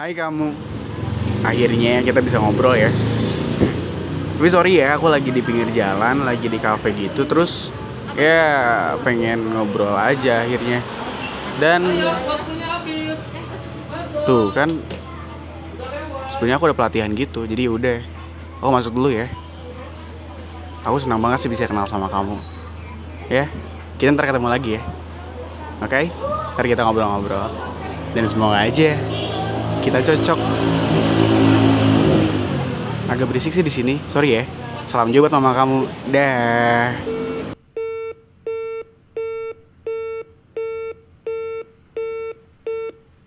Hai kamu. Akhirnya kita bisa ngobrol ya. Tapi sorry ya, aku lagi di pinggir jalan, lagi di cafe gitu, terus ya pengen ngobrol aja akhirnya. Dan tuh kan sebenarnya aku udah pelatihan gitu, jadi udah. Aku masuk dulu ya. Aku senang banget sih bisa kenal sama kamu. Ya, kita ntar ketemu lagi ya. Oke? Ntar kita ngobrol-ngobrol. Dan semoga aja kita cocok. Agak berisik sih di sini. Sorry ya. Salam juga buat mama kamu. Dah.